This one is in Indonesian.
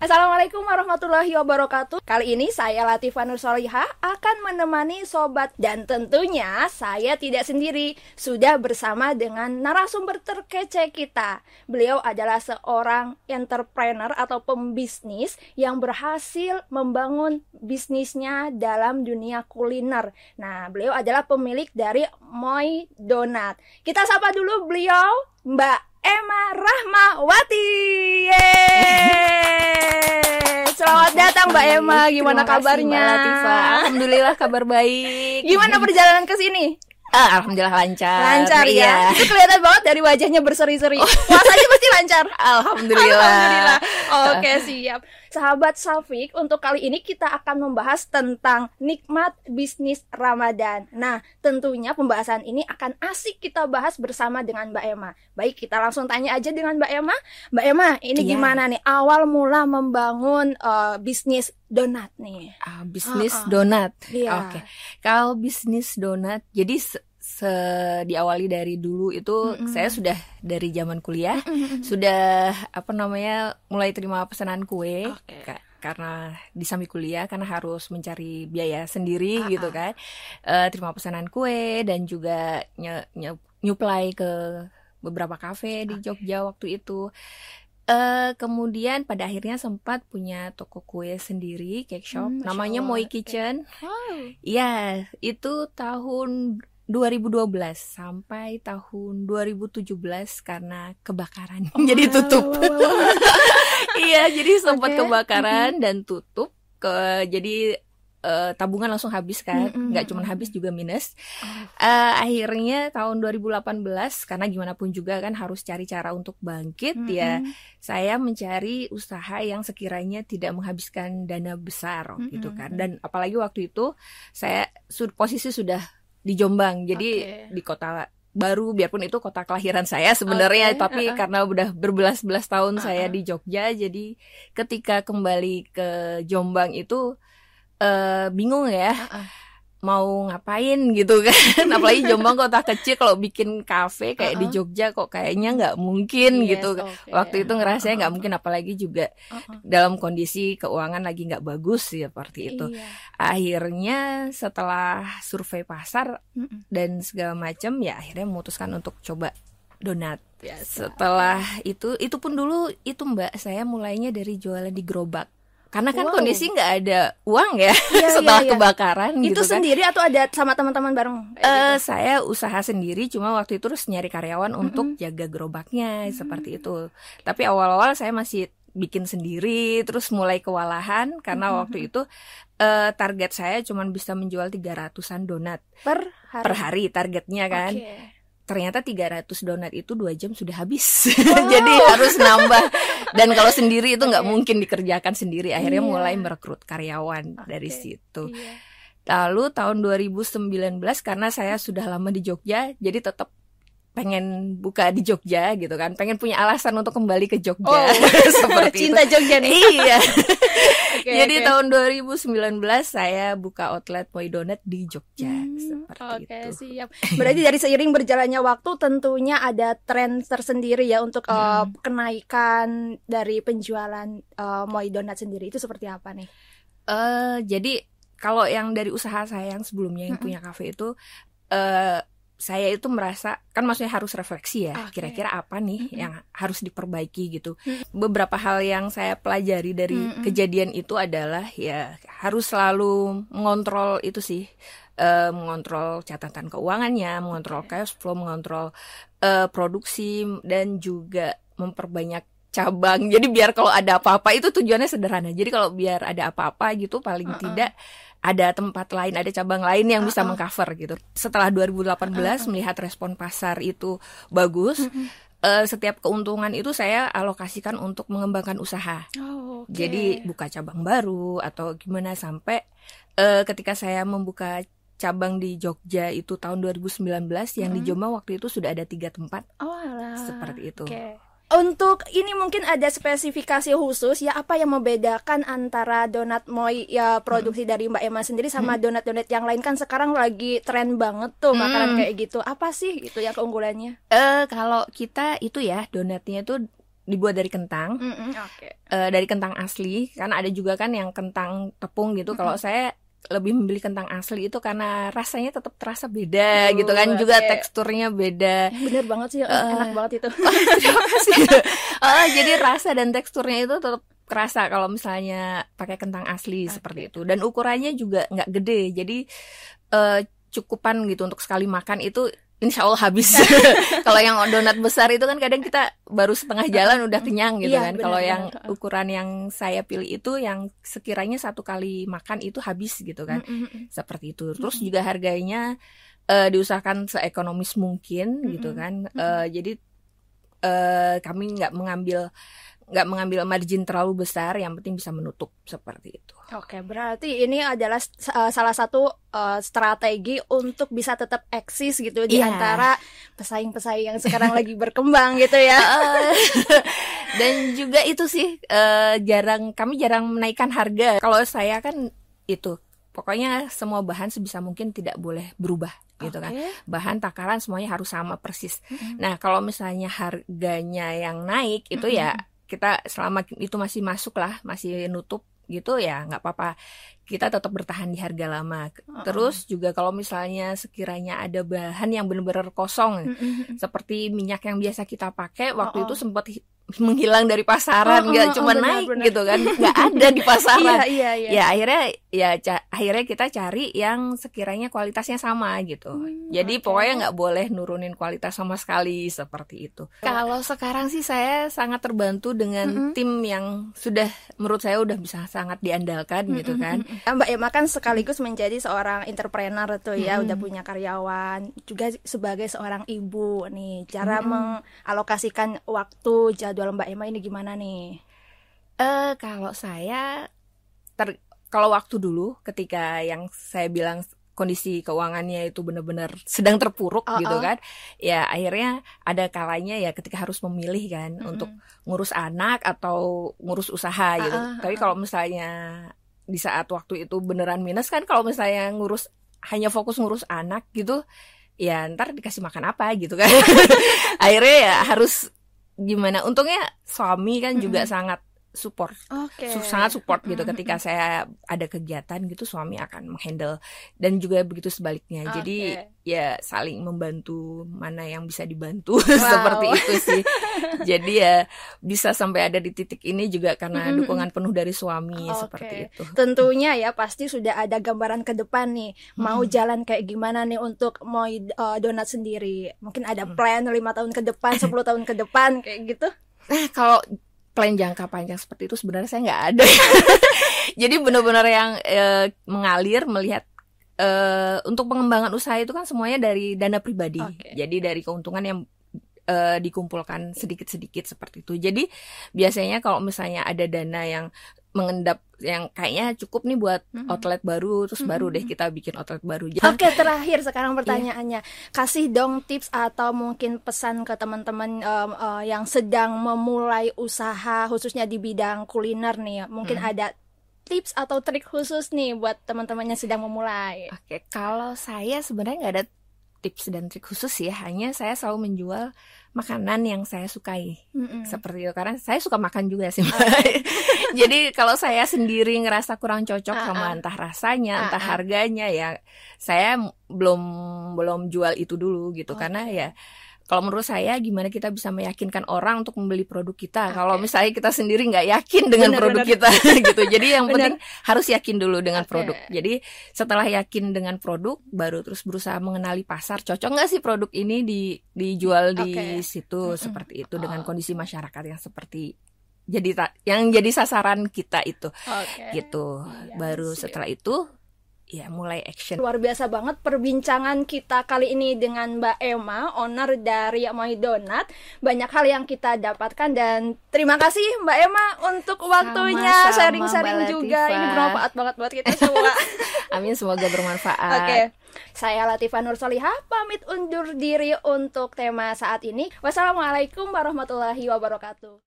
Assalamualaikum warahmatullahi wabarakatuh Kali ini saya Latifah Nur akan menemani sobat Dan tentunya saya tidak sendiri Sudah bersama dengan narasumber terkece kita Beliau adalah seorang entrepreneur atau pembisnis Yang berhasil membangun bisnisnya dalam dunia kuliner Nah beliau adalah pemilik dari Moy Donat Kita sapa dulu beliau Mbak Emma Rahmawati. Yeay. Mbak Emma. Gimana Terima kasih, kabarnya? Mbak Latifah. Alhamdulillah kabar baik. Gimana perjalanan ke sini? Ah, Alhamdulillah lancar. Lancar ya. Iya. Itu kelihatan banget dari wajahnya berseri-seri. Puasanya pasti lancar. Alhamdulillah. Alhamdulillah. Oke, siap. Sahabat Safik, untuk kali ini kita akan membahas tentang nikmat bisnis Ramadan. Nah, tentunya pembahasan ini akan asik kita bahas bersama dengan Mbak Emma. Baik, kita langsung tanya aja dengan Mbak Emma. Mbak Emma, ini Iya. gimana nih awal mula membangun eh, bisnis donat nih? Ah, bisnis Ah, ah. donat. Iya. Oke. Kalau bisnis donat, jadi se- diawali dari dulu itu Mm-mm. saya sudah dari zaman kuliah sudah apa namanya mulai terima pesanan kue. Ka- karena di samping kuliah karena harus mencari biaya sendiri Ah, gitu ah. kan Eh, terima pesanan kue dan juga nye, nye- nyuplai ke beberapa kafe di Jogja waktu itu eh kemudian pada akhirnya sempat punya toko kue sendiri cake shop Hmm, namanya Moi. Kitchen Wow. Iya, itu tahun 2012 sampai tahun 2017 karena kebakaran. jadi Wow, tutup. wow, wow, wow. iya, jadi sempat Oke, kebakaran dan tutup. Ke jadi eh, tabungan langsung habis kan. Mm-mm, nggak cuma habis juga minus. Oh. Eh, akhirnya tahun 2018 karena gimana pun juga kan harus cari cara untuk bangkit ya. Mm-mm. Saya mencari usaha yang sekiranya tidak menghabiskan dana besar gitu Mm-mm. kan. Dan apalagi waktu itu saya posisi sudah di Jombang. Jadi Oke. di kota baru biarpun itu kota kelahiran saya sebenarnya Oke, tapi uh-uh. karena udah berbelas-belas tahun saya Uh-uh. di Jogja jadi ketika kembali ke Jombang itu eh bingung ya Uh-uh. Mau ngapain gitu kan apalagi Jombang kota kecil kalau bikin kafe kayak di Uh-uh. Jogja kok kayaknya nggak mungkin Yes, gitu oke. waktu itu ngerasanya nggak Uh-uh. mungkin apalagi juga Uh-uh. dalam kondisi keuangan lagi nggak bagus seperti itu Iya. akhirnya setelah survei pasar Mm-mm. dan segala macam ya akhirnya memutuskan untuk coba donat Biasa. setelah itu itu pun dulu itu mbak saya mulainya dari jualan di gerobak karena kan Wow. kondisi nggak ada uang ya Iya, setelah iya, iya. kebakaran itu gitu kan sendiri atau ada sama teman-teman bareng? Eh, gitu? saya usaha sendiri cuma waktu itu terus nyari karyawan untuk jaga gerobaknya seperti itu. Tapi awal-awal saya masih bikin sendiri terus mulai kewalahan karena Mhm. waktu itu eh, target saya cuma bisa menjual 300-an donat per hari. per hari targetnya kan. Oke. Ternyata 300 donat itu dua jam sudah habis. Wow. Jadi harus nambah. Dan kalau sendiri itu nggak mungkin dikerjakan sendiri. Akhirnya Iya. mulai merekrut karyawan dari Oke. situ. Iya. Lalu tahun 2019 karena saya sudah lama di Jogja, jadi tetap pengen buka di Jogja gitu kan, pengen punya alasan untuk kembali ke Jogja Oh, seperti Cinta Jogja itu. nih. Iya. Oke, jadi oke. tahun 2019 saya buka outlet Moi Donut di Jogja Hmm, seperti Oke, itu. siap. Berarti dari seiring berjalannya waktu tentunya ada tren tersendiri ya untuk Hmm. kenaikan dari penjualan eh, Moi Donat sendiri itu seperti apa nih? Eh jadi kalau yang dari usaha saya yang sebelumnya yang Mm-mm. punya kafe itu eh saya itu merasa kan maksudnya harus refleksi ya kira-kira apa nih Mm-mm. yang harus diperbaiki gitu Mm. beberapa hal yang saya pelajari dari Mm-mm. kejadian itu adalah ya harus selalu mengontrol itu sih eh, mengontrol catatan keuangannya mengontrol cash flow mengontrol eh, produksi dan juga memperbanyak cabang jadi biar kalau ada apa-apa itu tujuannya sederhana jadi kalau biar ada apa-apa gitu paling Uh-uh. tidak ada tempat lain, ada cabang lain yang bisa Uh-uh. mengcover gitu. Setelah 2018 Uh-uh. melihat respon pasar itu bagus, Mm-mm. eh, setiap keuntungan itu saya alokasikan untuk mengembangkan usaha. Oh, oke. Jadi buka cabang baru atau gimana sampai eh, ketika saya membuka cabang di Jogja itu tahun 2019 yang di. Jombang waktu itu sudah ada tiga tempat Oh, alah. seperti itu. Oke. Untuk ini mungkin ada spesifikasi khusus ya apa yang membedakan antara donat moi ya produksi dari Mbak Emma sendiri sama donat-donat yang lain kan sekarang lagi tren banget tuh Hmm. makanan kayak gitu. Apa sih itu yang keunggulannya? Eh kalau kita itu ya donatnya itu dibuat dari kentang Mm-mm, Oke. eh, dari kentang asli karena ada juga kan yang kentang tepung gitu kalau saya lebih memilih kentang asli itu karena rasanya tetap terasa beda Oh, gitu kan juga oke. teksturnya beda Bener banget sih, enak banget itu. Eh, jadi rasa dan teksturnya itu tetap kerasa kalau misalnya pakai kentang asli Oke. seperti itu dan ukurannya juga nggak gede jadi eh, cukupan gitu untuk sekali makan itu insya Allah habis kalau yang donat besar itu kan kadang kita baru setengah jalan udah kenyang gitu Iya, kan. Kalau yang ukuran yang saya pilih itu yang sekiranya satu kali makan itu habis gitu kan. Mm-mm. seperti itu. Terus Mm-mm. juga harganya eh, diusahakan seekonomis mungkin gitu Mm-mm. kan. Eh, jadi eh, kami nggak mengambil nggak mengambil margin terlalu besar yang penting bisa menutup seperti itu Oke, berarti ini adalah uh, salah satu uh, strategi untuk bisa tetap eksis gitu di Iya. antara pesaing-pesaing yang sekarang lagi berkembang gitu ya. Dan juga itu sih eh, jarang kami jarang menaikkan harga kalau saya kan itu pokoknya semua bahan sebisa mungkin tidak boleh berubah gitu kan Oke. bahan takaran semuanya harus sama persis. Mm-mm. Nah, kalau misalnya harganya yang naik itu ya kita selama itu masih masuk lah, masih nutup gitu ya nggak apa-apa. Kita tetap bertahan di harga lama. Oh. Terus juga kalau misalnya sekiranya ada bahan yang benar-benar kosong Mm-mm. seperti minyak yang biasa kita pakai waktu itu sempat menghilang dari pasaran Oh, oh, nggak oh, cuma benar, naik benar. gitu kan nggak ada di pasaran Iya, iya, iya. ya akhirnya ya ca- akhirnya kita cari yang sekiranya kualitasnya sama gitu Hmm, jadi oke. pokoknya nggak boleh nurunin kualitas sama sekali seperti itu kalau sekarang sih saya sangat terbantu dengan Mm-mm. tim yang sudah menurut saya udah bisa sangat diandalkan gitu kan. Mbak Emma kan sekaligus menjadi seorang entrepreneur tuh ya, Mm-mm. udah punya karyawan, juga sebagai seorang ibu nih. Cara Mm-mm. mengalokasikan waktu jadwal Mbak Emma ini gimana nih? Eh kalau saya ter kalau waktu dulu ketika yang saya bilang kondisi keuangannya itu benar-benar sedang terpuruk Oh, gitu oh. kan. Ya akhirnya ada kalanya ya ketika harus memilih kan Mm-mm. untuk ngurus anak atau ngurus usaha gitu. Ah, ah, Tapi ah. kalau misalnya di saat waktu itu beneran minus kan kalau misalnya ngurus hanya fokus ngurus anak gitu ya ntar dikasih makan apa gitu kan. akhirnya ya harus gimana untungnya suami kan juga Mm-mm. sangat support su- sangat support gitu Mm-mm. ketika saya ada kegiatan gitu suami akan menghandle dan juga begitu sebaliknya jadi Oke. ya saling membantu mana yang bisa dibantu seperti itu sih jadi ya bisa sampai ada di titik ini juga karena Mm-mm. dukungan penuh dari suami Oke. seperti itu Tentunya ya pasti sudah ada gambaran ke depan nih mau jalan kayak gimana nih untuk mau uh, donat sendiri. Mungkin ada plan lima tahun ke depan, 10 tahun ke depan kayak gitu. Nah, kalau plan jangka panjang seperti itu sebenarnya saya nggak ada. Jadi benar-benar yang eh, mengalir melihat eh, untuk pengembangan usaha itu kan semuanya dari dana pribadi. Oke. Jadi dari keuntungan yang eh, dikumpulkan sedikit-sedikit seperti itu. Jadi biasanya kalau misalnya ada dana yang mengendap yang kayaknya cukup nih buat Mm-mm. outlet baru terus baru deh kita bikin outlet baru. Jadi Oke, terakhir sekarang Iya. pertanyaannya. Kasih dong tips atau mungkin pesan ke teman-teman em, eh, yang sedang memulai usaha khususnya di bidang kuliner nih. Mungkin Hmm. ada tips atau trik khusus nih buat teman-teman yang sedang memulai. Oke, kalau saya sebenarnya nggak ada tips dan trik khusus ya, hanya saya selalu menjual makanan yang saya sukai Mm-mm. seperti itu karena saya suka makan juga sih. Mbak. Jadi kalau saya sendiri ngerasa kurang cocok Ah, sama ah. entah rasanya, Ah, entah ah. harganya ya, saya belum belum jual itu dulu gitu karena Oke. ya kalau menurut saya gimana kita bisa meyakinkan orang untuk membeli produk kita Oke. kalau misalnya kita sendiri nggak yakin dengan Benar, produk benar. kita gitu jadi yang Benar. penting harus yakin dulu dengan Oke. produk jadi setelah yakin dengan produk baru terus berusaha mengenali pasar cocok nggak sih produk ini di dijual di Oke. situ Mm-mm. seperti itu dengan Oh. kondisi masyarakat yang seperti jadi yang jadi sasaran kita itu Oke. gitu Iya, baru setelah itu ya mulai action Luar biasa banget perbincangan kita kali ini dengan Mbak Emma, owner dari My Donat. Banyak hal yang kita dapatkan dan terima kasih Mbak Emma untuk waktunya sharing-sharing juga. Ini bermanfaat banget buat kita semua. amin semoga bermanfaat Oke. Saya Latifah Nur Solihah pamit undur diri untuk tema saat ini. Wassalamualaikum warahmatullahi wabarakatuh.